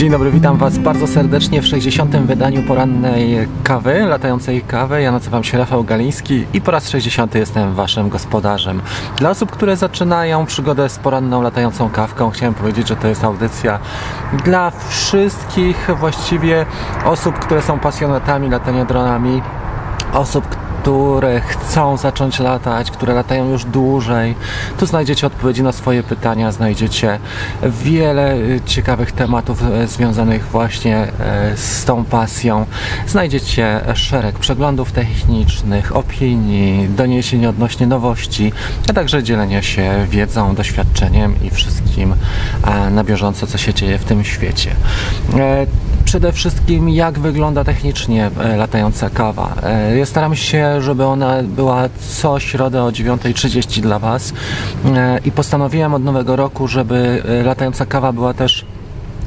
Dzień dobry, witam Was bardzo serdecznie w 60. wydaniu porannej kawy, latającej kawy. Ja nazywam się Rafał Galiński i po raz 60. jestem Waszym gospodarzem. Dla osób, które zaczynają przygodę z poranną latającą kawką, chciałem powiedzieć, że to jest audycja dla wszystkich właściwie osób, które są pasjonatami latania dronami, osób, które chcą zacząć latać, które latają już dłużej. Tu znajdziecie odpowiedzi na swoje pytania, znajdziecie wiele y, ciekawych tematów y, związanych właśnie y, z tą pasją. Znajdziecie szereg przeglądów technicznych, opinii, doniesień odnośnie nowości, a także dzielenia się wiedzą, doświadczeniem i wszystkim na bieżąco, co się dzieje w tym świecie. E, przede wszystkim, jak wygląda technicznie e, latająca kawa. E, staram się, żeby ona była co środę o 9.30 dla Was. E, i postanowiłem od nowego roku, żeby latająca kawa była też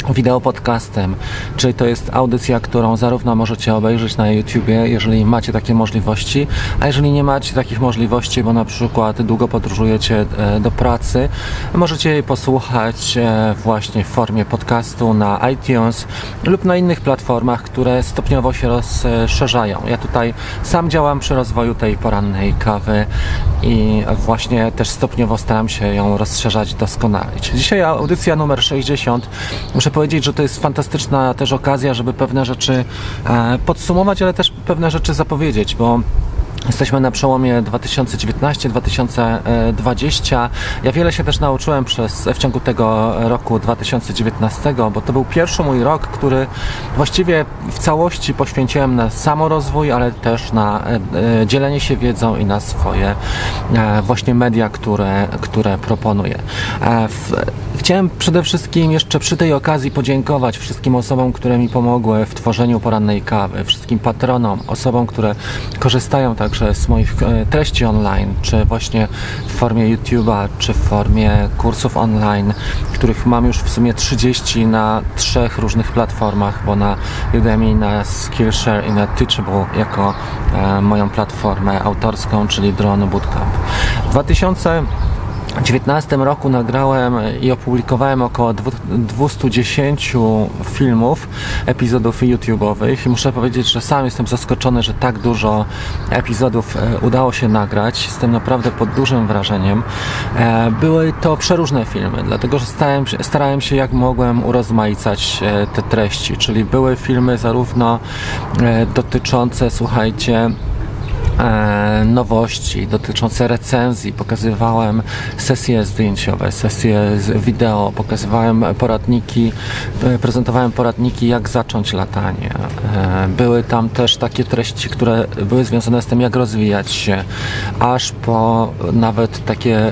wideo podcastem, czyli to jest audycja, którą zarówno możecie obejrzeć na YouTubie, jeżeli macie takie możliwości, a jeżeli nie macie takich możliwości, bo na przykład długo podróżujecie e, do pracy, możecie jej posłuchać e, właśnie w formie podcastu na iTunes lub na innych platformach, które stopniowo się rozszerzają. Ja tutaj sam działam przy rozwoju tej porannej kawy i właśnie też stopniowo staram się ją rozszerzać, doskonalić. Dzisiaj audycja numer 60. Muszę powiedzieć, że to jest fantastyczna też okazja, żeby pewne rzeczy e, podsumować, ale też pewne rzeczy zapowiedzieć, bo Jesteśmy na przełomie 2019-2020. Ja wiele się też nauczyłem przez, w ciągu tego roku 2019, bo to był pierwszy mój rok, który właściwie w całości poświęciłem na samorozwój, ale też na e, e, dzielenie się wiedzą i na swoje e, właśnie media, które, które proponuję. Chciałem przede wszystkim jeszcze przy tej okazji podziękować wszystkim osobom, które mi pomogły w tworzeniu porannej kawy, wszystkim patronom, osobom, które korzystają tak także z moich e, treści online, czy właśnie w formie YouTube'a, czy w formie kursów online, których mam już w sumie 30 na trzech różnych platformach, bo na Udemy, na Skillshare i na Teachable jako e, moją platformę autorską, czyli Drone Bootcamp. 2000 2019 roku nagrałem i opublikowałem około 210 filmów, epizodów YouTube'owych i muszę powiedzieć, że sam jestem zaskoczony, że tak dużo epizodów e, udało się nagrać. Jestem naprawdę pod dużym wrażeniem. E, były to przeróżne filmy, dlatego że starałem, starałem się jak mogłem urozmaicać e, te treści, czyli były filmy zarówno dotyczące, słuchajcie, nowości dotyczące recenzji, pokazywałem sesje zdjęciowe, sesje wideo, pokazywałem poradniki, e, prezentowałem poradniki, jak zacząć latanie. E, były tam też takie treści, które były związane z tym, jak rozwijać się, aż po nawet takie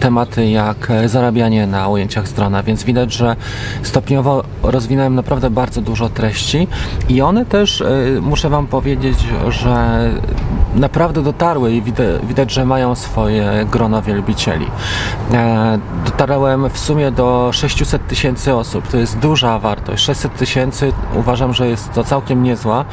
tematy jak zarabianie na ujęciach z drona, więc widać, że stopniowo rozwinąłem naprawdę bardzo dużo treści i one też, muszę Wam powiedzieć, że naprawdę dotarły i widać, że mają swoje grono wielbicieli. E, dotarłem w sumie do 600 tysięcy osób. To jest duża wartość. 600 tysięcy uważam, że jest to całkiem niezła.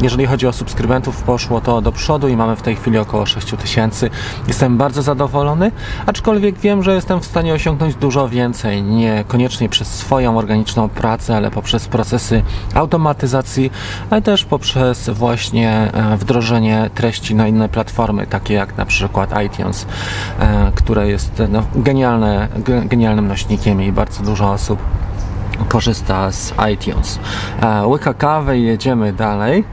Jeżeli chodzi o subskrybentów, poszło to do przodu i mamy w tej chwili około 6 tysięcy. Jestem bardzo zadowolony, aczkolwiek wiem, że jestem w stanie osiągnąć dużo więcej. Nie koniecznie przez swoją organiczną pracę, ale poprzez procesy automatyzacji, ale też poprzez właśnie e, wdrożenie treści treści na inne platformy, takie jak na przykład iTunes, e, które jest no, genialne, genialnym nośnikiem i bardzo dużo osób korzysta z iTunes. E, łyka kawy jedziemy dalej.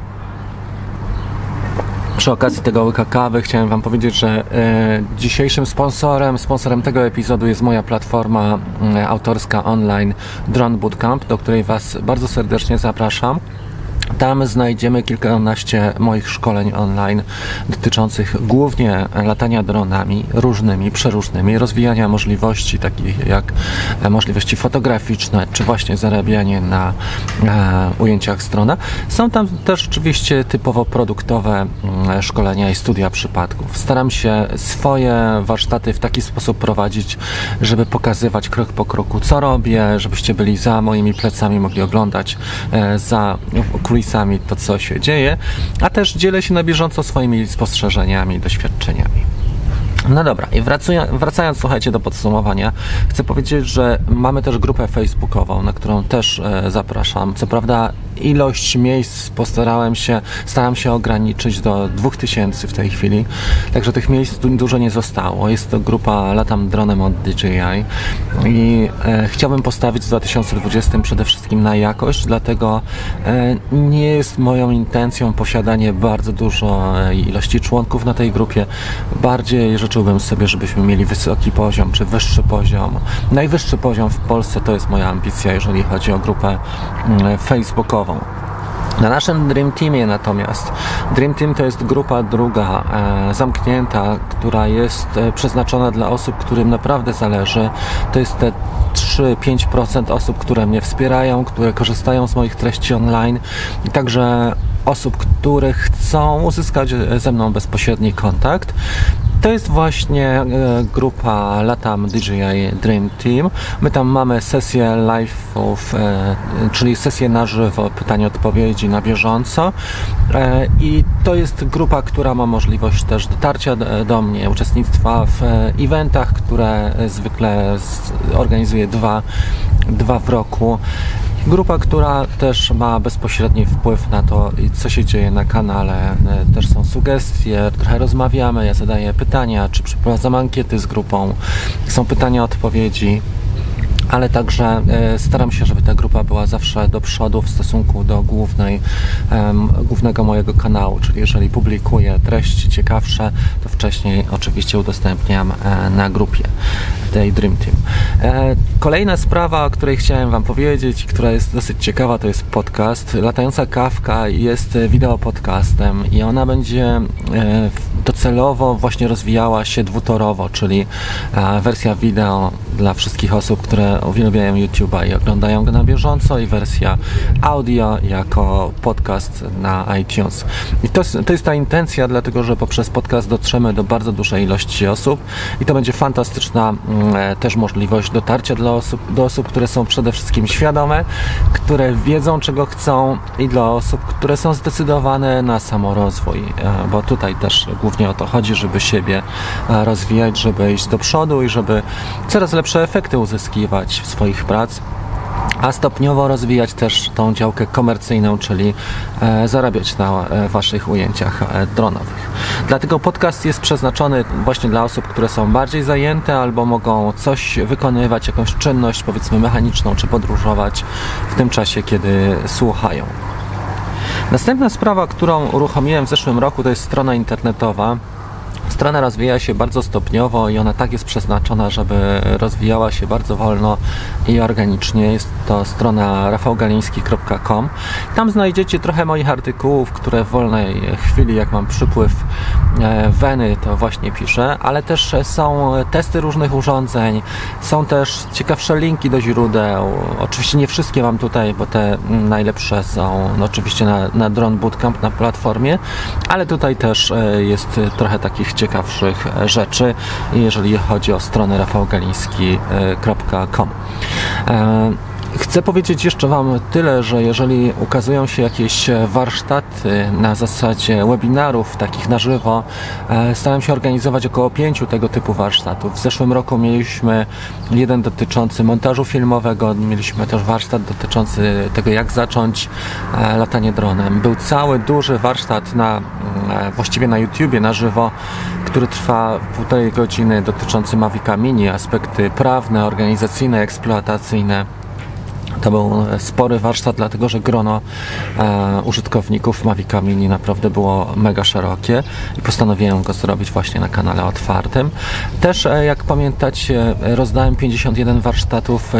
Przy okazji tego łyka kawy chciałem Wam powiedzieć, że e, dzisiejszym sponsorem, sponsorem tego epizodu jest moja platforma autorska online Drone Bootcamp, do której Was bardzo serdecznie zapraszam. Tam znajdziemy kilkanaście moich szkoleń online dotyczących głównie latania dronami różnymi, przeróżnymi, rozwijania możliwości takich jak e, możliwości fotograficzne, czy właśnie zarabianie na e, ujęciach z drona. Są tam też oczywiście typowo produktowe mm, szkolenia i studia przypadków. Staram się swoje warsztaty w taki sposób prowadzić, żeby pokazywać krok po kroku, co robię, żebyście byli za moimi plecami, mogli oglądać e, za kulisami to, co się dzieje, a też dzielę się na bieżąco swoimi spostrzeżeniami, doświadczeniami. No dobra, i wracając, słuchajcie, do podsumowania, chcę powiedzieć, że mamy też grupę facebookową, na którą też e, zapraszam. Co prawda ilość miejsc postarałem się, staram się ograniczyć do 2000 w tej chwili, także tych miejsc dużo nie zostało. Jest to grupa Latam Dronem od DJI i e, chciałbym postawić w 2020 przede wszystkim na jakość, dlatego e, nie jest moją intencją posiadanie bardzo dużo e, ilości członków na tej grupie. Bardziej życzyłbym sobie, żebyśmy mieli wysoki poziom, czy wyższy poziom. Najwyższy poziom w Polsce to jest moja ambicja, jeżeli chodzi o grupę mm, facebookową. Na naszym Dream Teamie natomiast, Dream Team to jest grupa druga, e, zamknięta, która jest e, przeznaczona dla osób, którym naprawdę zależy. To jest te 3-5% osób, które mnie wspierają, które korzystają z moich treści online także osób, które chcą uzyskać e, ze mną bezpośredni kontakt. To jest właśnie e, grupa Latam DJI Dream Team. My tam mamy sesję live'ów, e, czyli sesję na żywo, pytanie, odpowiedzi na bieżąco. I to jest grupa, która ma możliwość też dotarcia do mnie, uczestnictwa w eventach, które zwykle organizuje dwa, dwa w roku. Grupa, która też ma bezpośredni wpływ na to, co się dzieje na kanale. E, też są sugestie, trochę rozmawiamy, ja zadaję pytania, czy przeprowadzam ankiety z grupą. Są pytania, odpowiedzi ale także e, staram się, żeby ta grupa była zawsze do przodu w stosunku do głównej, głównego mojego kanału, czyli jeżeli publikuję treści ciekawsze, to wcześniej oczywiście udostępniam e, na grupie tej Dream Team. E, kolejna sprawa, o której chciałem Wam powiedzieć, która jest dosyć ciekawa, to jest podcast. Latająca Kawka jest wideo podcastem i ona będzie docelowo właśnie rozwijała się dwutorowo, czyli wersja wideo dla wszystkich osób, które uwielbiają YouTube'a i oglądają go na bieżąco i wersja audio jako podcast na iTunes. I to jest, to jest ta intencja, dlatego że poprzez podcast dotrzemy do bardzo dużej ilości osób i to będzie fantastyczna mm, e, też możliwość dotarcia dla osób, do osób, które są przede wszystkim świadome, które wiedzą czego chcą i dla osób, które są zdecydowane na samorozwój, e, bo tutaj też głównie o to chodzi, żeby siebie e, rozwijać, żeby iść do przodu i żeby coraz lepsze efekty uzyskiwać swoich prac a stopniowo rozwijać też tą działkę komercyjną, czyli e, zarabiać na e, Waszych ujęciach e, dronowych. Dlatego podcast jest przeznaczony właśnie dla osób, które są bardziej zajęte albo mogą coś wykonywać, jakąś czynność powiedzmy mechaniczną, czy podróżować w tym czasie, kiedy słuchają. Następna sprawa, którą uruchomiłem w zeszłym roku, to jest strona internetowa Strona rozwija się bardzo stopniowo i ona tak jest przeznaczona, żeby rozwijała się bardzo wolno i organicznie. Jest to strona rafałgaliński.com. Tam znajdziecie trochę moich artykułów, które w wolnej chwili, jak mam przypływ e, weny, to właśnie piszę, ale też są testy różnych urządzeń, są też ciekawsze linki do źródeł. Oczywiście nie wszystkie mam tutaj, bo te najlepsze są no, oczywiście na, na Drone Bootcamp na platformie, ale tutaj też e, jest trochę takich ciekawszych rzeczy, jeżeli chodzi o stronę rafałgaliński.com. Chcę powiedzieć jeszcze Wam tyle, że jeżeli ukazują się jakieś warsztaty na zasadzie webinarów takich na żywo, e, staram się organizować około pięciu tego typu warsztatów. W zeszłym roku mieliśmy jeden dotyczący montażu filmowego, mieliśmy też warsztat dotyczący tego, jak zacząć e, latanie dronem. Był cały duży warsztat na, e, właściwie na YouTubie na żywo, który trwa półtorej godziny dotyczący Mavica Mini, aspekty prawne, organizacyjne, eksploatacyjne. To był spory warsztat, dlatego że grono e, użytkowników Mavica Mini naprawdę było mega szerokie i postanowiłem go zrobić właśnie na kanale otwartym. Też, e, jak pamiętacie, rozdałem 51 warsztatów e,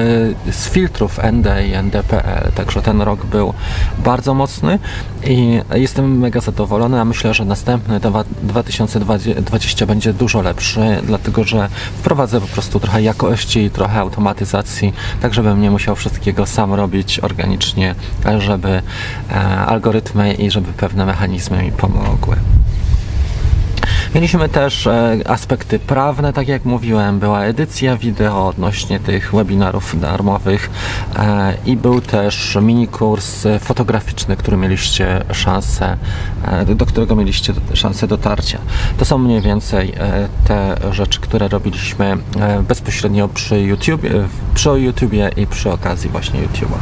z filtrów ND i NDPL, także ten rok był bardzo mocny i jestem mega zadowolony, a myślę, że następny 2020 będzie dużo lepszy, dlatego że wprowadzę po prostu trochę jakości i trochę automatyzacji, tak żebym nie musiał wszystkiego sam robić organicznie, żeby e, algorytmy i żeby pewne mechanizmy mi pomogły. Mieliśmy też e, aspekty prawne, tak jak mówiłem, była edycja wideo odnośnie tych webinarów darmowych e, i był też mini kurs fotograficzny, który mieliście szansę, e, do którego mieliście szansę dotarcia. To są mniej więcej te rzeczy, które robiliśmy bezpośrednio przy YouTube, przy YouTubie i przy okazji właśnie YouTube'a.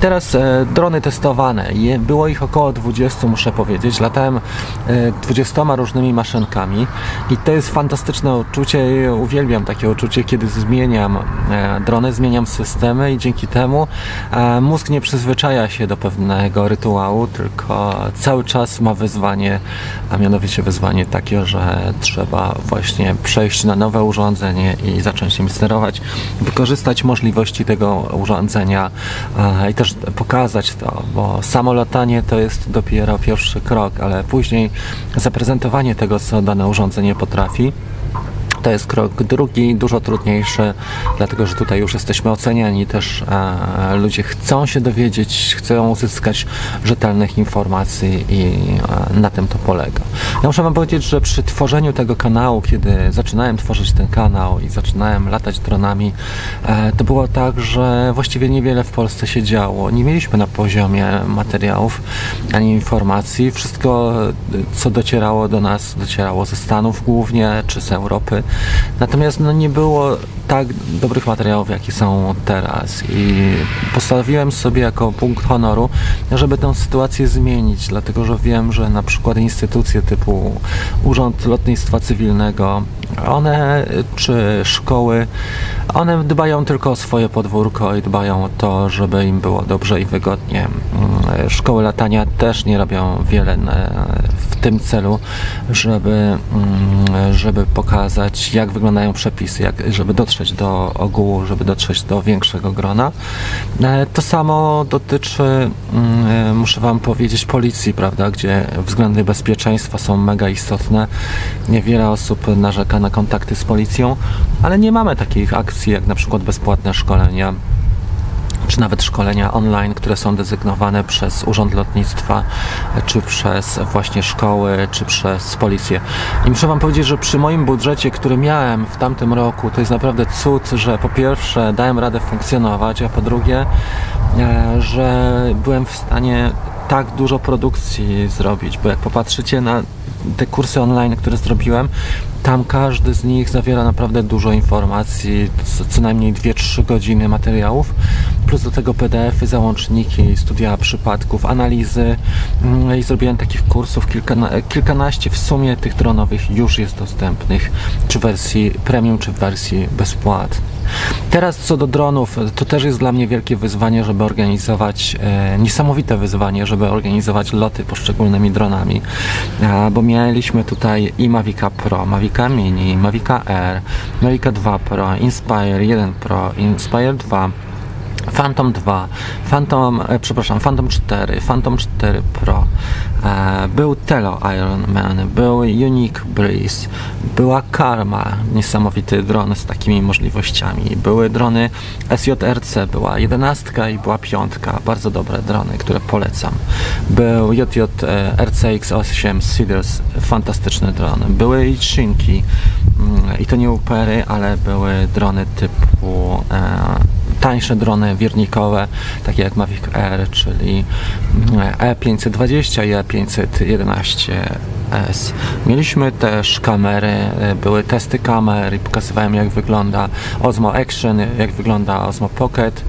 Teraz drony testowane. Było ich około 20, muszę powiedzieć. Latałem 20 różnymi maszynkami i to jest fantastyczne uczucie. Uwielbiam takie uczucie, kiedy zmieniam e, drony, zmieniam systemy i dzięki temu e, mózg nie przyzwyczaja się do pewnego rytuału, tylko cały czas ma wyzwanie, a mianowicie wyzwanie takie, że trzeba właśnie przejść na nowe urządzenie i zacząć nim sterować, wykorzystać możliwości tego urządzenia e, i też pokazać to, bo samo latanie to jest dopiero pierwszy krok, ale później zaprezentowanie tego, co dane urządzenie potrafi, to jest krok drugi, dużo trudniejszy, dlatego że tutaj już jesteśmy oceniani, też e, ludzie chcą się dowiedzieć, chcą uzyskać rzetelnych informacji i e, na tym to polega. Ja muszę Wam powiedzieć, że przy tworzeniu tego kanału, kiedy zaczynałem tworzyć ten kanał i zaczynałem latać dronami, e, to było tak, że właściwie niewiele w Polsce się działo. Nie mieliśmy na poziomie materiałów ani informacji. Wszystko, co docierało do nas, docierało ze Stanów głównie, czy z Europy. Natomiast no, nie było tak dobrych materiałów, jakie są teraz i postawiłem sobie jako punkt honoru, żeby tę sytuację zmienić, dlatego że wiem, że na przykład instytucje typu Urząd Lotnictwa Cywilnego, one czy szkoły, one dbają tylko o swoje podwórko i dbają o to, żeby im było dobrze i wygodnie. Mm, szkoły latania też nie robią wiele w tym celu, żeby, mm, żeby pokazać, jak wyglądają przepisy, jak, żeby dotrzeć do ogółu, żeby dotrzeć do większego grona. E, to samo dotyczy, mm, e, muszę Wam powiedzieć, policji, prawda, gdzie względy bezpieczeństwa są mega istotne. Niewiele osób narzeka na kontakty z policją, ale nie mamy takich akcji jak na przykład bezpłatne szkolenia czy nawet szkolenia online, które są dezygnowane przez Urząd Lotnictwa, czy przez właśnie szkoły, czy przez policję. I muszę Wam powiedzieć, że przy moim budżecie, który miałem w tamtym roku, to jest naprawdę cud, że po pierwsze dałem radę funkcjonować, a po drugie, e, że byłem w stanie tak dużo produkcji zrobić, bo jak popatrzycie na te kursy online, które zrobiłem, tam każdy z nich zawiera naprawdę dużo informacji, co, najmniej 2-3 godziny materiałów, plus do tego PDF-y, załączniki, studia przypadków, analizy mm, i zrobiłem takich kursów kilkana, kilkanaście w sumie tych dronowych już jest dostępnych, czy w wersji premium, czy w wersji bezpłatnej. Teraz co do dronów, to też jest dla mnie wielkie wyzwanie, żeby organizować, e, niesamowite wyzwanie, żeby organizować loty poszczególnymi dronami, e, bo mieliśmy tutaj i Mavica Pro, Mavica Mini, Mavica Air, Mavica 2 Pro, Inspire 1 Pro, Inspire 2 Phantom 2, Phantom, e, przepraszam, Phantom 4, Phantom 4 Pro, e, był Telo Ironman, był Unique Breeze, była Karma, niesamowity dron z takimi możliwościami, były drony SJRC, była 11 i była piątka, bardzo dobre drony, które polecam. Był JJ e, RCX8 Seeders, fantastyczny dron, były i Shinki, mm, i to nie upery, ale były drony typu e, tańsze drony wirnikowe, takie jak Mavic Air, czyli E520 i E511S. Mieliśmy też kamery, były testy kamer i pokazywałem jak wygląda Osmo Action, jak wygląda Osmo Pocket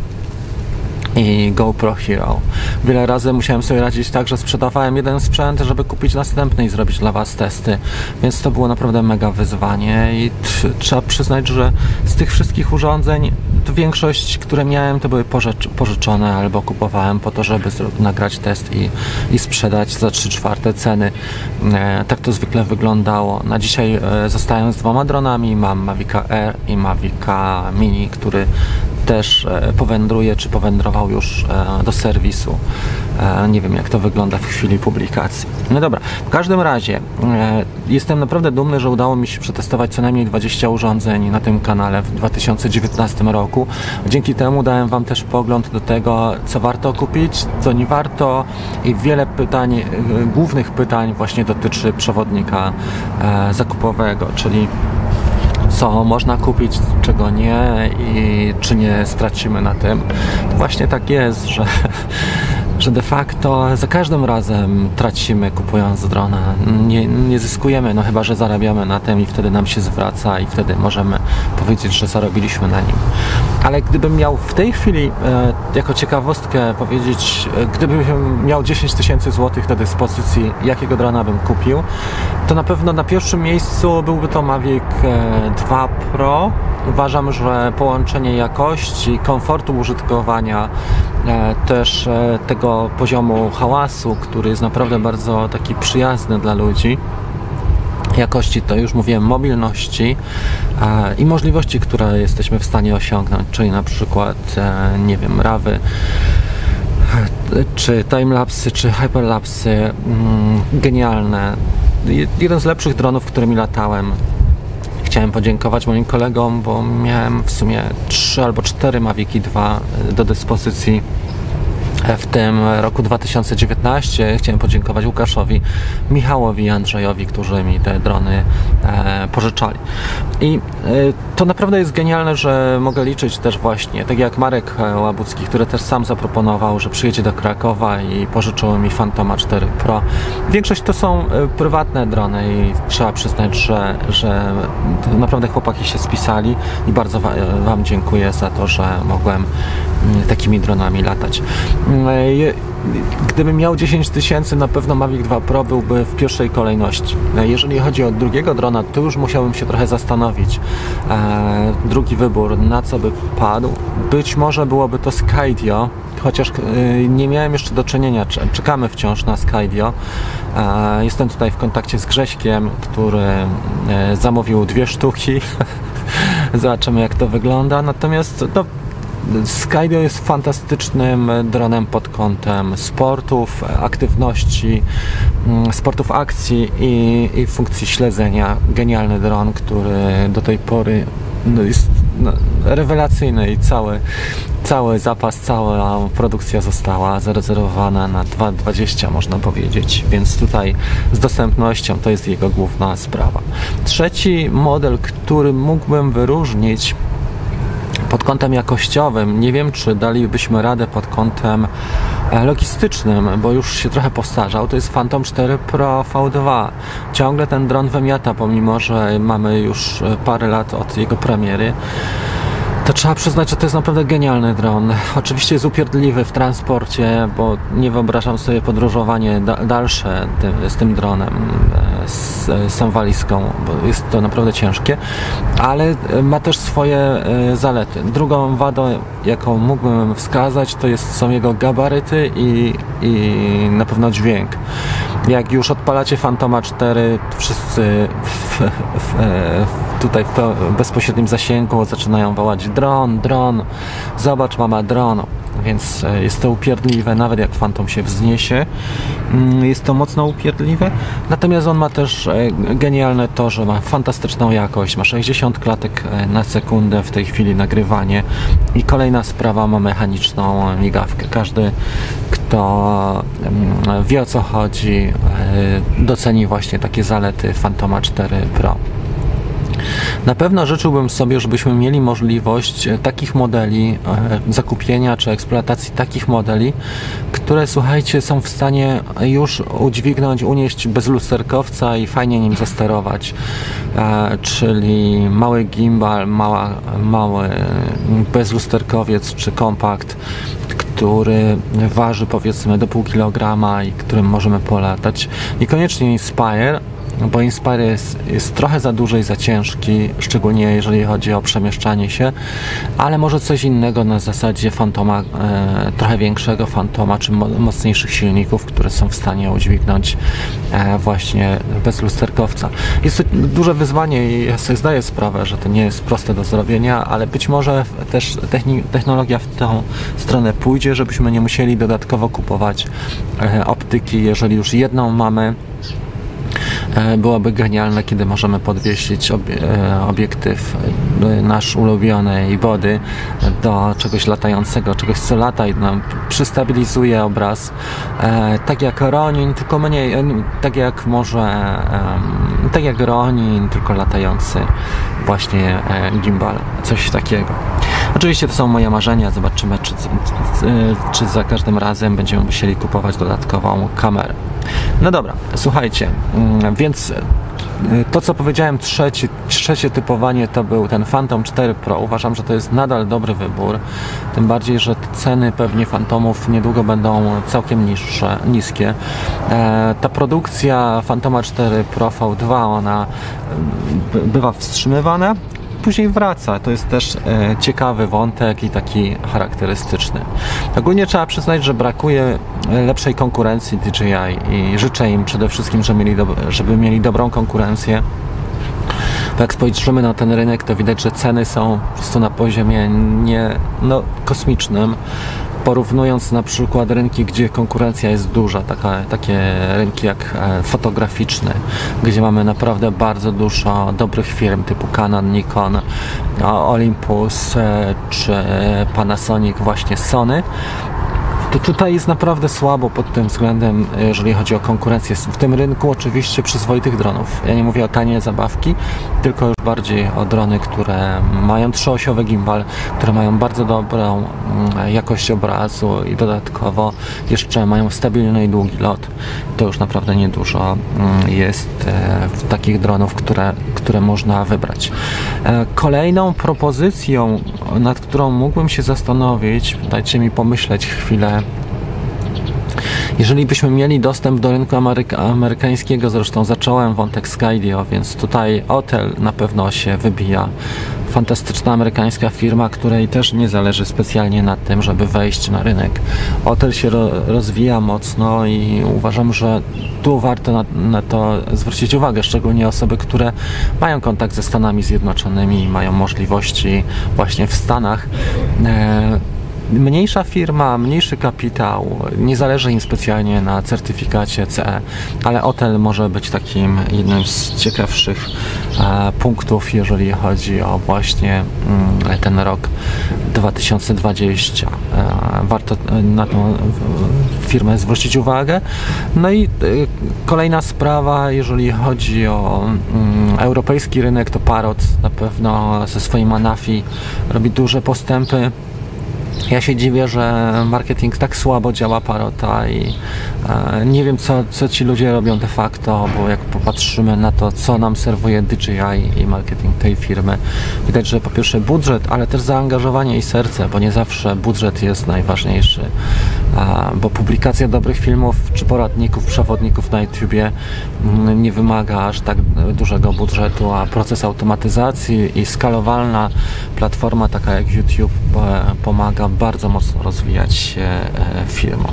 i GoPro Hero. Wiele razy musiałem sobie radzić tak, że sprzedawałem jeden sprzęt, żeby kupić następny i zrobić dla Was testy, więc to było naprawdę mega wyzwanie i trzeba przyznać, że z tych wszystkich urządzeń większość, które miałem, to były pożyczone albo kupowałem po to, żeby nagrać test i, i sprzedać za 3 czwarte ceny. E, tak to zwykle wyglądało. Na dzisiaj e, zostałem z dwoma dronami. Mam Mavica Air i Mavica Mini, który też e, powędruje, czy powędrował już e, do serwisu. E, nie wiem, jak to wygląda w chwili publikacji. No dobra, w każdym razie jestem naprawdę dumny, że udało mi się przetestować co najmniej 20 urządzeń na tym kanale w 2019 roku. Dzięki temu dałem Wam też pogląd do tego, co warto kupić, co nie warto i wiele pytań, głównych pytań właśnie dotyczy przewodnika zakupowego, czyli co można kupić, czego nie i czy nie stracimy na tym. To właśnie tak jest, że że de facto za każdym razem tracimy kupując drona. Nie, nie zyskujemy, no chyba, że zarabiamy na tym i wtedy nam się zwraca i wtedy możemy powiedzieć, że zarobiliśmy na nim. Ale gdybym miał w tej chwili e, jako ciekawostkę powiedzieć, e, gdybym miał 10 tysięcy złotych do dyspozycji, jakiego drona bym kupił, to na pewno na pierwszym miejscu byłby to Mavic e, 2 Pro. Uważam, że połączenie jakości, komfortu użytkowania, e, też e, tego poziomu hałasu, który jest naprawdę bardzo taki przyjazny dla ludzi, jakości, to już mówiłem, mobilności i możliwości, które jesteśmy w stanie osiągnąć, czyli na przykład, e, nie wiem, rawy, czy timelapsy, czy hyperlapsy, mm, genialne. Jeden z lepszych dronów, którymi latałem. Chciałem podziękować moim kolegom, bo miałem w sumie 3 albo 4 Maviki 2 do dyspozycji w tym roku 2019 chciałem podziękować Łukaszowi, Michałowi i Andrzejowi, którzy mi te drony e, pożyczali. I e, to naprawdę jest genialne, że mogę liczyć też właśnie, tak jak Marek Łabucki, który też sam zaproponował, że przyjedzie do Krakowa i pożyczył mi Fantoma 4 Pro. Większość to są e, prywatne drony i trzeba przyznać, że, że naprawdę chłopaki się spisali i bardzo Wam dziękuję za to, że mogłem takimi dronami latać. E, gdybym miał 10 tysięcy, na pewno Mavic 2 Pro byłby w pierwszej kolejności. E, jeżeli chodzi o drugiego drona, to już musiałbym się trochę zastanowić. E, drugi wybór, na co by padł? Być może byłoby to Skydio, chociaż nie miałem jeszcze do czynienia, czekamy wciąż na Skydio. Jestem tutaj w kontakcie z Grześkiem, który zamówił dwie sztuki. Zobaczymy jak to wygląda. Natomiast no, Skydio jest fantastycznym dronem pod kątem sportów, aktywności, mm, sportów akcji i, i funkcji śledzenia. Genialny dron, który do tej pory no, jest no, rewelacyjny i cały, cały zapas, cała produkcja została zarezerwowana na 2.20 można powiedzieć, więc tutaj z dostępnością to jest jego główna sprawa. Trzeci model, który mógłbym wyróżnić pod kątem jakościowym nie wiem, czy dalibyśmy radę pod kątem e, logistycznym, bo już się trochę postarzał. To jest Phantom 4 Pro V2. Ciągle ten dron wymiata, pomimo że mamy już e, parę lat od jego premiery to trzeba przyznać, że to jest naprawdę genialny dron. Oczywiście jest upierdliwy w transporcie, bo nie wyobrażam sobie podróżowanie da dalsze z tym dronem, e, z, z tą walizką, bo jest to naprawdę ciężkie, ale ma też swoje e, zalety. Drugą wadą, jaką mógłbym wskazać, to jest, są jego gabaryty i, i na pewno dźwięk. Jak już odpalacie Fantoma 4, wszyscy w, w, w, tutaj w bezpośrednim zasięgu zaczynają wołać dron, dron, zobacz mama dron więc e, jest to upierdliwe, nawet jak Phantom się wzniesie, mm, jest to mocno upierdliwe. Natomiast on ma też e, genialne to, że ma fantastyczną jakość, ma 60 klatek e, na sekundę w tej chwili nagrywanie i kolejna sprawa ma mechaniczną migawkę. Każdy, kto wie o co chodzi, doceni właśnie takie zalety Phantoma 4 Pro. Na pewno życzyłbym sobie, żebyśmy mieli możliwość e, takich modeli, e, zakupienia czy eksploatacji takich modeli, które słuchajcie, są w stanie już udźwignąć, unieść bez lusterkowca i fajnie nim zasterować. E, czyli mały gimbal, mała, mały bezlusterkowiec czy kompakt, który waży powiedzmy do pół kilograma i którym możemy polatać. Niekoniecznie Inspire, bo Inspire jest, jest trochę za duży i za ciężki, szczególnie jeżeli chodzi o przemieszczanie się, ale może coś innego na zasadzie Fantoma, e, trochę większego Fantoma, czy mo mocniejszych silników, które są w stanie udźwignąć e, właśnie bez lusterkowca. Jest to duże wyzwanie i ja sobie zdaję sprawę, że to nie jest proste do zrobienia, ale być może też technologia w tą stronę pójdzie, żebyśmy nie musieli dodatkowo kupować e, optyki, jeżeli już jedną mamy E, byłoby genialne, kiedy możemy podwiesić e, obiektyw e, nasz ulubionej wody do czegoś latającego, czegoś co lata i nam przystabilizuje obraz. Tak jak Ronin, tylko mniej, tak jak może, tak jak Ronin, tylko latający właśnie gimbal, coś takiego. Oczywiście to są moje marzenia, zobaczymy czy, czy za każdym razem będziemy musieli kupować dodatkową kamerę. No dobra, słuchajcie, mm, więc e, to, co powiedziałem, trzeci, trzecie typowanie to był ten Phantom 4 Pro. Uważam, że to jest nadal dobry wybór. Tym bardziej, że ceny pewnie Phantomów niedługo będą całkiem niższe, niskie. E, ta produkcja Phantoma 4 Pro V2 ona bywa wstrzymywana, później wraca. To jest też e, ciekawy wątek i taki charakterystyczny. Ogólnie trzeba przyznać, że brakuje lepszej konkurencji DJI i życzę im przede wszystkim, żeby mieli, żeby mieli dobrą konkurencję. Bo jak spojrzymy na ten rynek, to widać, że ceny są po prostu na poziomie nie, no, kosmicznym porównując na przykład rynki, gdzie konkurencja jest duża, taka, takie rynki jak e, fotograficzne, gdzie mamy naprawdę bardzo dużo dobrych firm typu Canon, Nikon, Olympus e, czy Panasonic, właśnie Sony, to tutaj jest naprawdę słabo pod tym względem, jeżeli chodzi o konkurencję. W tym rynku oczywiście przyzwoitych dronów. Ja nie mówię o tanie zabawki, tylko już bardziej o drony, które mają trzyosiowy gimbal, które mają bardzo dobrą mm, jakość obrazu i dodatkowo jeszcze mają stabilny i długi lot. To już naprawdę niedużo mm, jest e, takich dronów, które, które można wybrać. E, kolejną propozycją, nad którą mógłbym się zastanowić, dajcie mi pomyśleć chwilę, jeżeli byśmy mieli dostęp do rynku ameryka amerykańskiego, zresztą zacząłem wątek Skydio, więc tutaj Hotel na pewno się wybija. Fantastyczna amerykańska firma, której też nie zależy specjalnie na tym, żeby wejść na rynek. Hotel się ro rozwija mocno i uważam, że tu warto na, na, to zwrócić uwagę, szczególnie osoby, które mają kontakt ze Stanami Zjednoczonymi i mają możliwości właśnie w Stanach. E mniejsza firma, mniejszy kapitał, nie zależy im specjalnie na certyfikacie CE, ale hotel może być takim jednym z ciekawszych e, punktów, jeżeli chodzi o właśnie mm, ten rok 2020. E, warto na tą firmę zwrócić uwagę. No i e, kolejna sprawa, jeżeli chodzi o mm, europejski rynek, to Parrot na pewno ze swoim Anafi robi duże postępy. Ja się dziwię, że marketing tak słabo działa Parota i e, nie wiem, co, co ci ludzie robią de facto, bo jak popatrzymy na to, co nam serwuje DJI i marketing tej firmy, widać, że po pierwsze budżet, ale też zaangażowanie i serce, bo nie zawsze budżet jest najważniejszy, bo publikacja dobrych filmów czy poradników, przewodników na YouTubie mm, nie wymaga aż tak dużego budżetu, a proces automatyzacji i skalowalna platforma taka jak YouTube e, pomaga bardzo mocno rozwijać się e, firmą.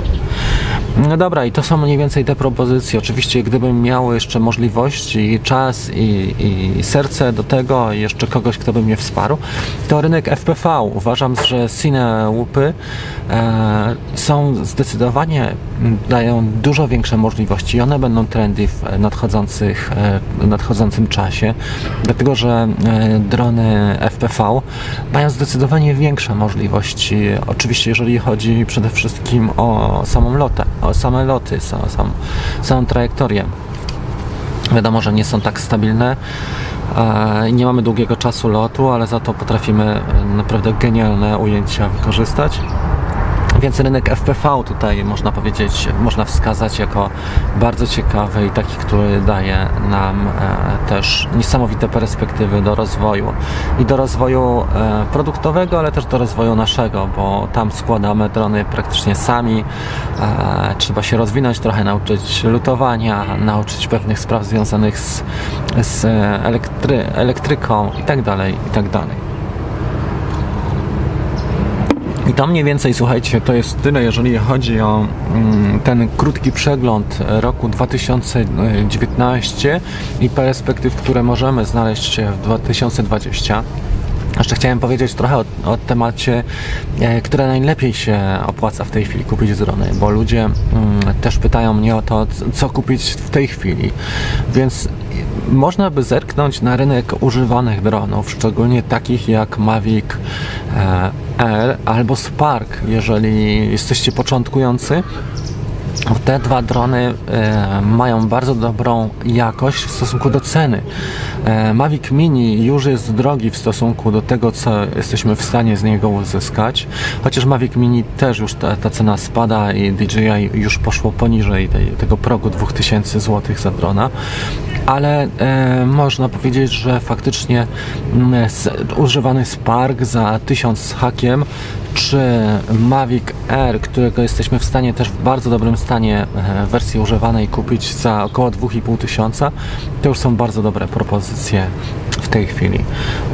No dobra, i to są mniej więcej te propozycje. Oczywiście, gdybym miał jeszcze możliwości, czas i, i serce do tego, i jeszcze kogoś, kto by mnie wsparł, to rynek FPV. Uważam, że Cine łupy e, są zdecydowanie, dają dużo większe możliwości i one będą trendy w nadchodzących, e, nadchodzącym czasie, dlatego że e, drony FPV mają zdecydowanie większe możliwości oczywiście jeżeli chodzi przede wszystkim o samą lotę, o same loty, sam, sam, samą trajektorię. Wiadomo, że nie są tak stabilne, nie mamy długiego czasu lotu, ale za to potrafimy naprawdę genialne ujęcia wykorzystać. Więc rynek FPV tutaj można powiedzieć, można wskazać jako bardzo ciekawy i taki, który daje nam e, też niesamowite perspektywy do rozwoju i do rozwoju e, produktowego, ale też do rozwoju naszego, bo tam składamy drony praktycznie sami. E, trzeba się rozwinąć trochę, nauczyć lutowania, nauczyć pewnych spraw związanych z, z elektry, elektryką i tak dalej, i to mniej więcej, słuchajcie, to jest tyle, jeżeli chodzi o mm, ten krótki przegląd roku 2019 i perspektyw, które możemy znaleźć w 2020. Jeszcze chciałem powiedzieć trochę o, o temacie, e, które najlepiej się opłaca w tej chwili kupić drony, bo ludzie mm, też pytają mnie o to, co kupić w tej chwili. Więc można by zerknąć na rynek używanych dronów, szczególnie takich jak Mavic e, Air albo Spark, jeżeli jesteście początkujący te dwa drony e, mają bardzo dobrą jakość w stosunku do ceny. E, Mavic Mini już jest drogi w stosunku do tego, co jesteśmy w stanie z niego uzyskać, chociaż Mavic Mini też już ta, ta cena spada i DJI już poszło poniżej tej, tego progu 2000 zł za drona, ale e, można powiedzieć, że faktycznie mm, używany Spark za 1000 z hakiem czy Mavic Air, którego jesteśmy w stanie też w bardzo dobrym stanie e, wersji używanej kupić za około 2,5 tysiąca, to już są bardzo dobre propozycje w tej chwili.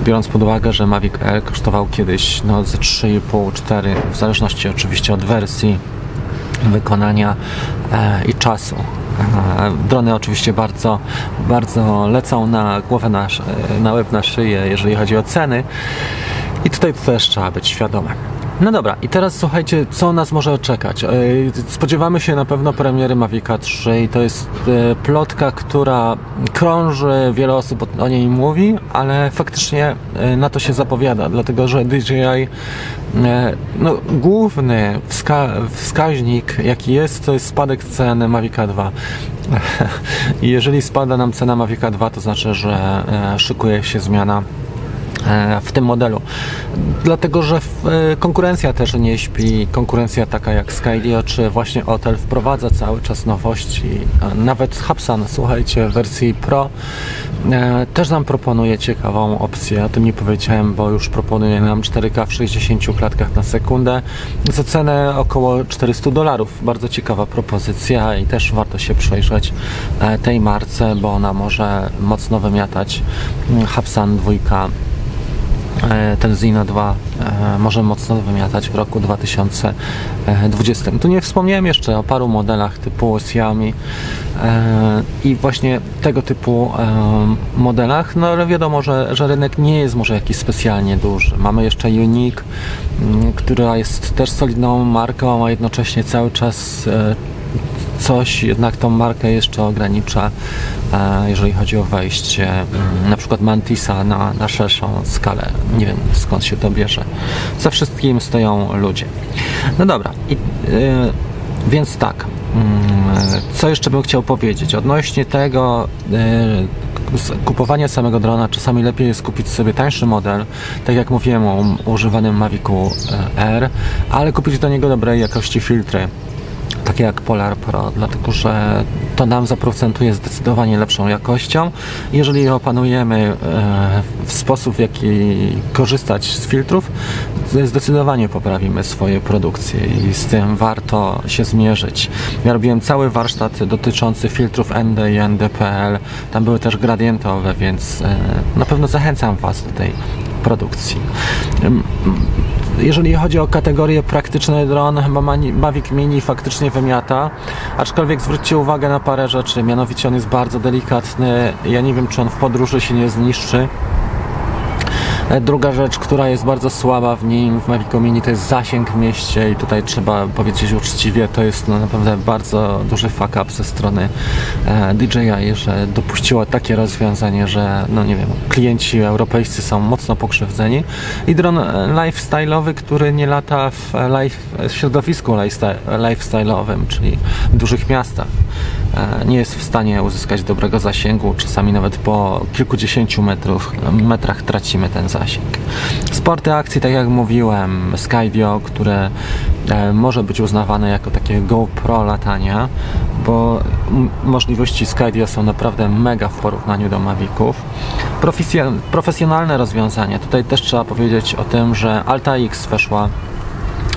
Biorąc pod uwagę, że Mavic Air kosztował kiedyś no, ze 3,5-4, w zależności oczywiście od wersji wykonania e, i czasu. Drony oczywiście bardzo, bardzo lecą na głowę, na, na łeb, na szyję, jeżeli chodzi o ceny. I tutaj też trzeba być świadomym. No dobra, i teraz słuchajcie, co nas może czekać. E, spodziewamy się na pewno premiery Mavica 3 i to jest e, plotka, która krąży, wiele osób o niej mówi, ale faktycznie e, na to się zapowiada, dlatego że DJI no, główny wska wskaźnik jaki jest, to jest spadek ceny Mavica 2. I jeżeli spada nam cena Mavica 2, to znaczy, że szykuje się zmiana w tym modelu. Dlatego, że e, konkurencja też nie śpi. Konkurencja taka jak Skydio czy właśnie Otel wprowadza cały czas nowości. Nawet Hubsan, słuchajcie, w wersji Pro e, też nam proponuje ciekawą opcję. O tym nie powiedziałem, bo już proponuje nam 4K w 60 klatkach na sekundę za cenę około 400 dolarów. Bardzo ciekawa propozycja i też warto się przejrzeć tej marce, bo ona może mocno wymiatać Hubsan 2 E, ten Zina 2 e, może mocno wymiatać w roku 2020. Tu nie wspomniałem jeszcze o paru modelach typu Xiaomi e, i właśnie tego typu modelach, no ale wiadomo, że, że rynek nie jest może jakiś specjalnie duży. Mamy jeszcze Unique, która jest też solidną marką, a jednocześnie cały czas coś jednak tą markę jeszcze ogranicza, e, jeżeli chodzi o wejście mm, na przykład Mantisa na, na szerszą skalę. Nie wiem skąd się to bierze. Za wszystkim stoją ludzie. No dobra, I, yy, więc tak. Mm, co jeszcze bym chciał powiedzieć? Odnośnie tego yy, kupowania samego drona, czasami lepiej jest kupić sobie tańszy model, tak jak mówiłem o używanym Mavicu e, R, ale kupić do niego dobrej jakości filtry takie jak Polar Pro, dlatego że to nam zaprocentuje zdecydowanie lepszą jakością. Jeżeli opanujemy e, w sposób, w jaki korzystać z filtrów, zdecydowanie poprawimy swoje produkcje i z tym warto się zmierzyć. Ja robiłem cały warsztat dotyczący filtrów ND i NDPL. Tam były też gradientowe, więc e, na pewno zachęcam Was do tej produkcji. Jeżeli chodzi o kategorię praktyczne dron, chyba Mavic Mini faktycznie wymiata, aczkolwiek zwróćcie uwagę na parę rzeczy, mianowicie on jest bardzo delikatny, ja nie wiem czy on w podróży się nie zniszczy, druga rzecz, która jest bardzo słaba w nim, w Mavicu Mini, to jest zasięg w mieście i tutaj trzeba powiedzieć uczciwie, to jest no, naprawdę bardzo duży fuck up ze strony e, DJI, że dopuściło takie rozwiązanie, że no nie wiem, klienci europejscy są mocno pokrzywdzeni i dron e, lifestyle'owy, który nie lata w, life, w środowisku lifestyle'owym, czyli w dużych miastach. E, nie jest w stanie uzyskać dobrego zasięgu, czasami nawet po kilkudziesięciu metrów, metrach tracimy ten zasięg. Sporty akcji, tak jak mówiłem, Skydio, które może być uznawane jako takie GoPro latania, bo możliwości Skydio są naprawdę mega w porównaniu do Maviców. Profesjonalne rozwiązanie. Tutaj też trzeba powiedzieć o tym, że Alta X weszła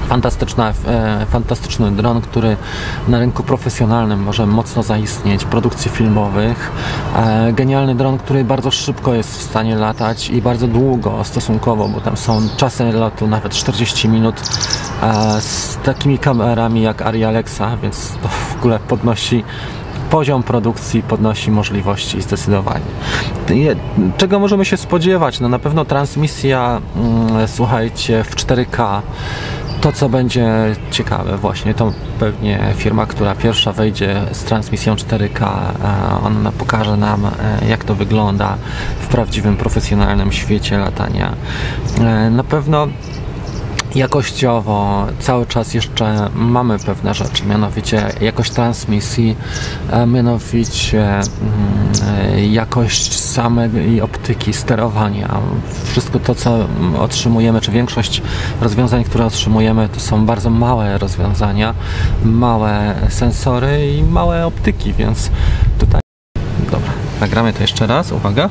fantastyczna, e, fantastyczny dron, który na rynku profesjonalnym może mocno zaistnieć, produkcji filmowych. E, genialny dron, który bardzo szybko jest w stanie latać i bardzo długo stosunkowo, bo tam są czasy lotu nawet 40 minut e, z takimi kamerami jak Ari Alexa, więc to w ogóle podnosi poziom produkcji podnosi możliwości zdecydowanie. Czego możemy się spodziewać? No na pewno transmisja, mm, słuchajcie, w 4K to, co będzie ciekawe, właśnie to pewnie firma, która pierwsza wejdzie z transmisją 4K, ona pokaże nam, e, jak to wygląda w prawdziwym, profesjonalnym świecie latania. E, na pewno jakościowo cały czas jeszcze mamy pewne rzeczy, mianowicie jakość transmisji, e, mianowicie mm, e, jakość samej optyki, sterowania. Wszystko to, co otrzymujemy, czy większość rozwiązań, które otrzymujemy, to są bardzo małe rozwiązania, małe sensory i małe optyki, więc tutaj... Dobra, nagramy to jeszcze raz, uwaga.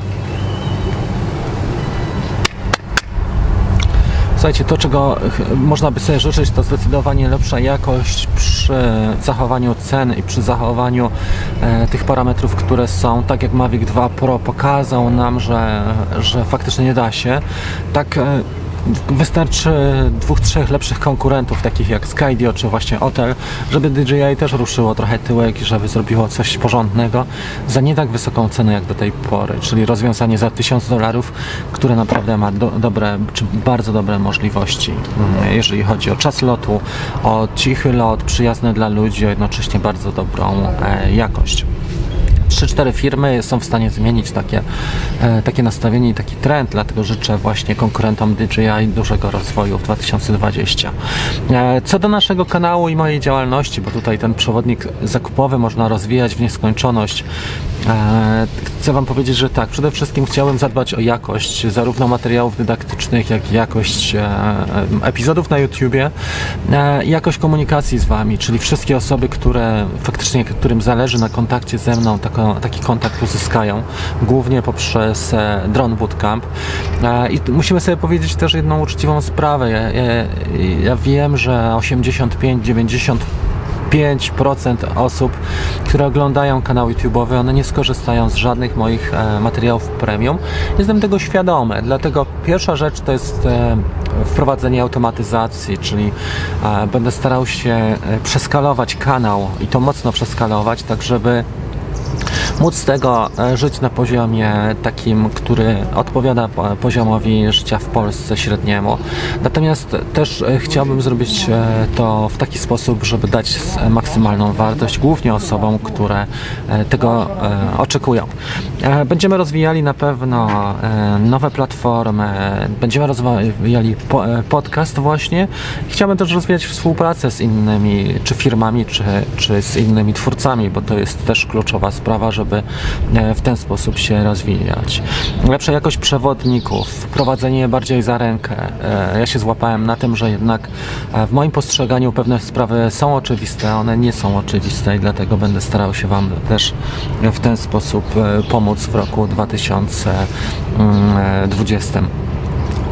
Słuchajcie, to czego można by sobie życzyć, to zdecydowanie lepsza jakość przy zachowaniu cen i przy zachowaniu e, tych parametrów, które są, tak jak Mavic 2 Pro pokazał nam, że, że faktycznie nie da się. Tak e, Wystarczy dwóch, trzech lepszych konkurentów, takich jak Skydio czy właśnie Hotel, żeby DJI też ruszyło trochę tyłek i żeby zrobiło coś porządnego za nie tak wysoką cenę jak do tej pory, czyli rozwiązanie za 1000 dolarów, które naprawdę ma do, dobre, czy bardzo dobre możliwości, mm, jeżeli chodzi o czas lotu, o cichy lot, przyjazny dla ludzi, a jednocześnie bardzo dobrą e, jakość. 3-4 firmy są w stanie zmienić takie, e, takie nastawienie i taki trend, dlatego życzę właśnie konkurentom DJI dużego rozwoju w 2020. E, co do naszego kanału i mojej działalności, bo tutaj ten przewodnik zakupowy można rozwijać w nieskończoność, e, chcę Wam powiedzieć, że tak, przede wszystkim chciałem zadbać o jakość zarówno materiałów dydaktycznych, jak i jakość epizodów na YouTubie, jakość komunikacji z Wami, czyli wszystkie osoby, które faktycznie, którym zależy na kontakcie ze mną, taką taki kontakt uzyskają, głównie poprzez e, Drone Bootcamp. E, I musimy sobie powiedzieć też jedną uczciwą sprawę. Ja, ja, ja wiem, że 85-90 5% osób, które oglądają kanał YouTube'owy, one nie skorzystają z żadnych moich e, materiałów premium. Jestem tego świadomy, dlatego pierwsza rzecz to jest wprowadzenie automatyzacji, czyli będę starał się przeskalować kanał i to mocno przeskalować, tak żeby móc z tego e, żyć na poziomie takim, który odpowiada poziomowi życia w Polsce średniemu. Natomiast też e, chciałbym zrobić e, to w taki sposób, żeby dać maksymalną wartość głównie osobom, które tego oczekują. Będziemy rozwijali na pewno nowe platformy, będziemy rozwijali podcast właśnie. Chciałbym też rozwijać współpracę z innymi, czy firmami, czy, czy z innymi twórcami, bo to jest też kluczowa sprawa, żeby żeby e, w ten sposób się rozwijać. Lepsza jakość przewodników, wprowadzenie bardziej za rękę. E, ja się złapałem na tym, że jednak e, w moim postrzeganiu pewne sprawy są oczywiste, one nie są oczywiste i dlatego będę starał się Wam też w ten sposób pomóc w roku 2020.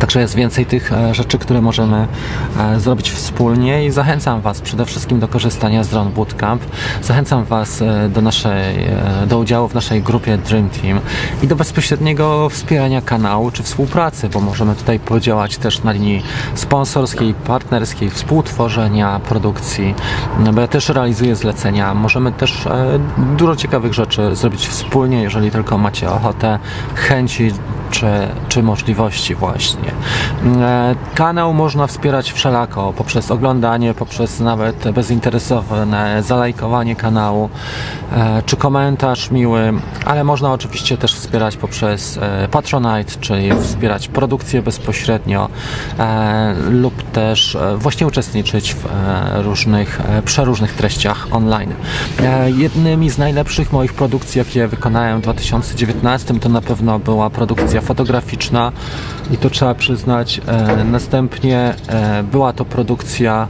Także jest więcej tych e, rzeczy, które możemy e, zrobić wspólnie i zachęcam Was przede wszystkim do korzystania z Drone Bootcamp. Zachęcam Was e, do, naszej, do udziału w naszej grupie Dream Team i do bezpośredniego wspierania kanału czy współpracy, bo możemy tutaj podziałać też na linii sponsorskiej, partnerskiej, współtworzenia produkcji, no bo ja też realizuję zlecenia. Możemy też dużo ciekawych rzeczy zrobić wspólnie, jeżeli tylko macie ochotę, chęci czy, czy możliwości właśnie. E, kanał można wspierać wszelako, poprzez oglądanie, poprzez nawet bezinteresowne zalajkowanie kanału, e, czy komentarz miły, ale można oczywiście też wspierać poprzez e, Patronite, czyli wspierać produkcję bezpośrednio lub też właśnie uczestniczyć w różnych, przeróżnych treściach online. Jednymi z najlepszych moich produkcji, jakie wykonałem w 2019 to na pewno była produkcja fotograficzna i to trzeba przyznać. E, następnie e, była to produkcja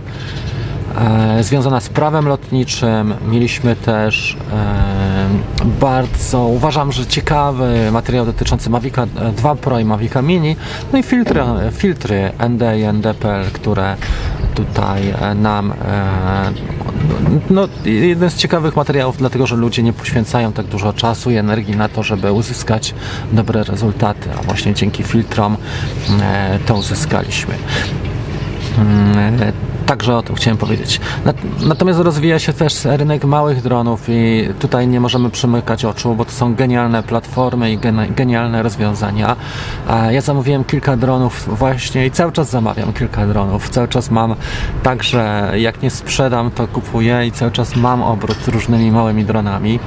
związana z prawem lotniczym. Mieliśmy też e, bardzo, uważam, że ciekawy materiał dotyczący Mavica 2 Pro i Mavica Mini, no i filtry, filtry ND i NDPL, które tutaj nam no, jeden z ciekawych materiałów, dlatego że ludzie nie poświęcają tak dużo czasu i energii na to, żeby uzyskać dobre rezultaty, a właśnie dzięki filtrom to uzyskaliśmy. Także o tym chciałem powiedzieć. Natomiast rozwija się też rynek małych dronów i tutaj nie możemy przymykać oczu, bo to są genialne platformy i genialne rozwiązania. Ja zamówiłem kilka dronów właśnie i cały czas zamawiam kilka dronów. Cały czas mam tak, że jak nie sprzedam, to kupuję i cały czas mam obrót z różnymi małymi dronami.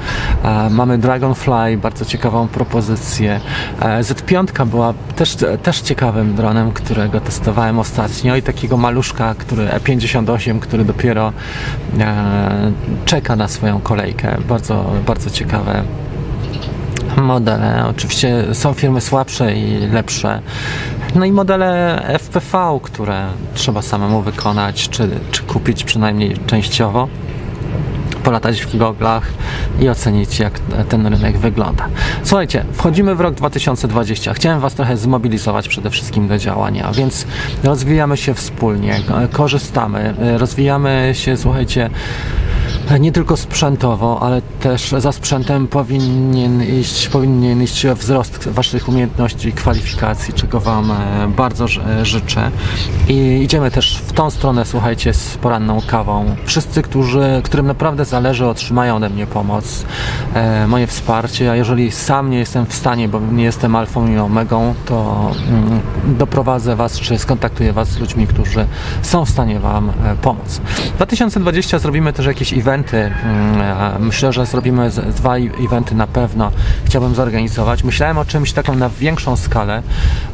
Mamy Dragonfly, bardzo ciekawą propozycję. Z5 była też, też ciekawym dronem, którego testowałem ostatnio i takiego maluszka, który E5 58, który dopiero e, czeka na swoją kolejkę. Bardzo, bardzo ciekawe modele. Oczywiście są firmy słabsze i lepsze. No i modele FPV, które trzeba samemu wykonać, czy, czy kupić przynajmniej częściowo polatać w goglach i ocenić, jak ten rynek wygląda. Słuchajcie, wchodzimy w rok 2020. Chciałem Was trochę zmobilizować przede wszystkim do działania, więc rozwijamy się wspólnie, korzystamy, rozwijamy się, słuchajcie, nie tylko sprzętowo, ale też za sprzętem powinien iść, powinien iść wzrost Waszych umiejętności i kwalifikacji, czego Wam e, bardzo życzę. I idziemy też w tą stronę, słuchajcie, z poranną kawą. Wszyscy, którzy, którym naprawdę zależy, otrzymają ode mnie pomoc, e, moje wsparcie, a jeżeli sam nie jestem w stanie, bo nie jestem alfą i omegą, to mm, doprowadzę Was, czy skontaktuję Was z ludźmi, którzy są w stanie Wam e, pomóc. 2020 zrobimy też jakieś eventy. Mm, myślę, że zrobimy dwa eventy na pewno. Chciałbym zorganizować. Myślałem o czymś taką na większą skalę,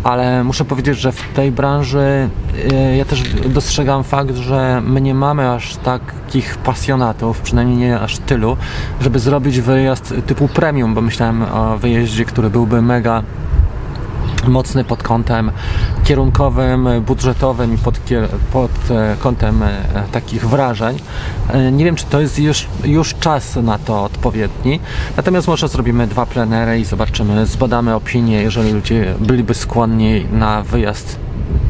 ale muszę powiedzieć, że w tej branży y, ja też dostrzegam fakt, że my nie mamy aż takich pasjonatów, przynajmniej nie aż tylu, żeby zrobić wyjazd typu premium, bo myślałem o wyjeździe, który byłby mega mocny pod kątem kierunkowym, budżetowym i pod, pod e, kątem e, takich wrażeń. E, nie wiem, czy to jest już, już czas na to odpowiedni. Natomiast może zrobimy dwa plenery i zobaczymy, zbadamy opinię, jeżeli ludzie byliby skłonni na wyjazd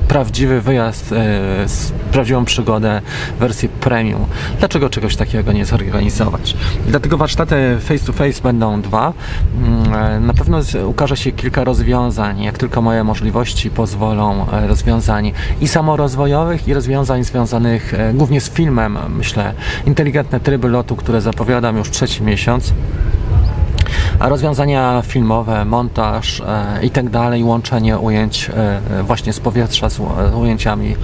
prawdziwy wyjazd e, prawdziwą przygodę, wersję premium. Dlaczego czegoś takiego nie zorganizować? Dlatego warsztaty face to face będą dwa. Mm, e, na pewno ukaże się kilka rozwiązań, jak tylko moje możliwości pozwolą, e, rozwiązań i samorozwojowych, i rozwiązań związanych głównie z filmem, myślę. Inteligentne tryby lotu, które zapowiadam już trzeci miesiąc rozwiązania filmowe, montaż e, i tak dalej, łączenie ujęć e, właśnie z powietrza z ujęciami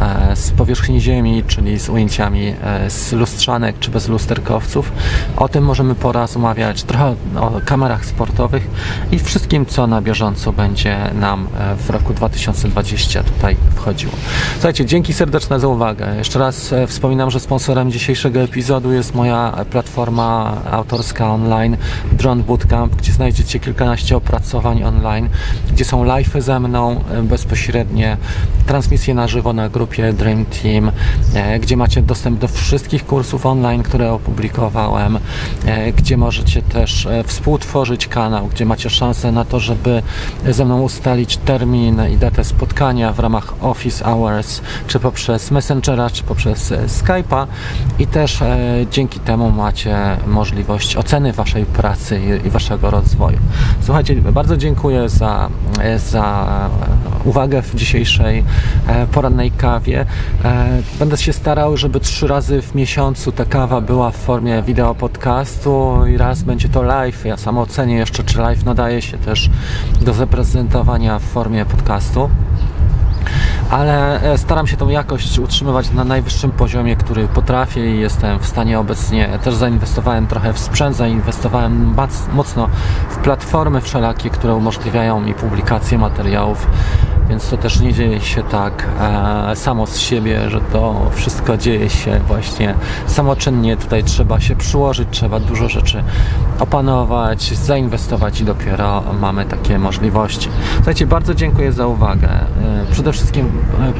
e, z powierzchni ziemi, czyli z ujęciami z lustrzanek czy bez lusterkowców. O tym możemy porozmawiać, trochę o kamerach sportowych i wszystkim, co na bieżąco będzie nam w roku 2020 tutaj wchodziło. Słuchajcie, dzięki serdeczne za uwagę. Jeszcze raz wspominam, że sponsorem dzisiejszego epizodu jest moja platforma autorska online Drone Bootcamp, gdzie znajdziecie kilkanaście opracowań online, gdzie są live'y ze mną e, bezpośrednie, transmisje na żywo na grupie Dream Team, e, gdzie macie dostęp do wszystkich kursów online, które opublikowałem, e, gdzie możecie też współtworzyć kanał, gdzie macie szansę na to, żeby ze mną ustalić termin i datę spotkania w ramach Office Hours, czy poprzez Messengera, czy poprzez Skype'a. I też dzięki temu macie możliwość oceny Waszej pracy i Waszego rozwoju. Słuchajcie, bardzo dziękuję za, za uwagę w dzisiejszej e, porannej kawie. E, będę się starał, żeby trzy razy w miesiącu ta kawa była w formie wideo podcastu i raz będzie to live. Ja sam ocenię jeszcze, czy live nadaje się też do zaprezentowania w formie podcastu ale e, staram się tą jakość utrzymywać na najwyższym poziomie, który potrafię i jestem w stanie obecnie. Też zainwestowałem trochę w sprzęt, zainwestowałem mocno w platformy wszelakie, które umożliwiają mi publikację materiałów więc to też nie dzieje się tak e, samo z siebie, że to wszystko dzieje się właśnie samoczynnie. Tutaj trzeba się przyłożyć, trzeba dużo rzeczy opanować, zainwestować i dopiero mamy takie możliwości. Słuchajcie, bardzo dziękuję za uwagę. E, przede wszystkim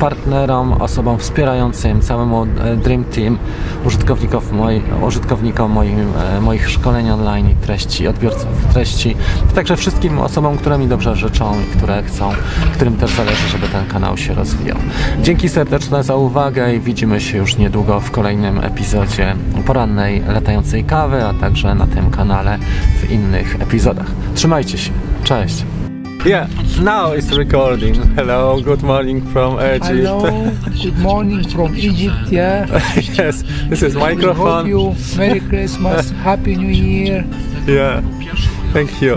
partnerom, osobom wspierającym, całemu e, Dream Team, użytkowników moi, użytkownikom moim, e, moich szkoleń online i treści, odbiorców treści, także wszystkim osobom, które mi dobrze życzą i które chcą, którym też zależy, żeby ten kanał się rozwijał. Dzięki serdeczne za uwagę i widzimy się już niedługo w kolejnym epizodzie porannej latającej kawy, a także na tym kanale w innych epizodach. Trzymajcie się. Cześć. Yeah, now it's recording. Hello, good morning from Egypt. Hello, good morning from Egypt. Yeah, yes, this is microphone. we hope you Merry Christmas, Happy New Year. Yeah, thank you.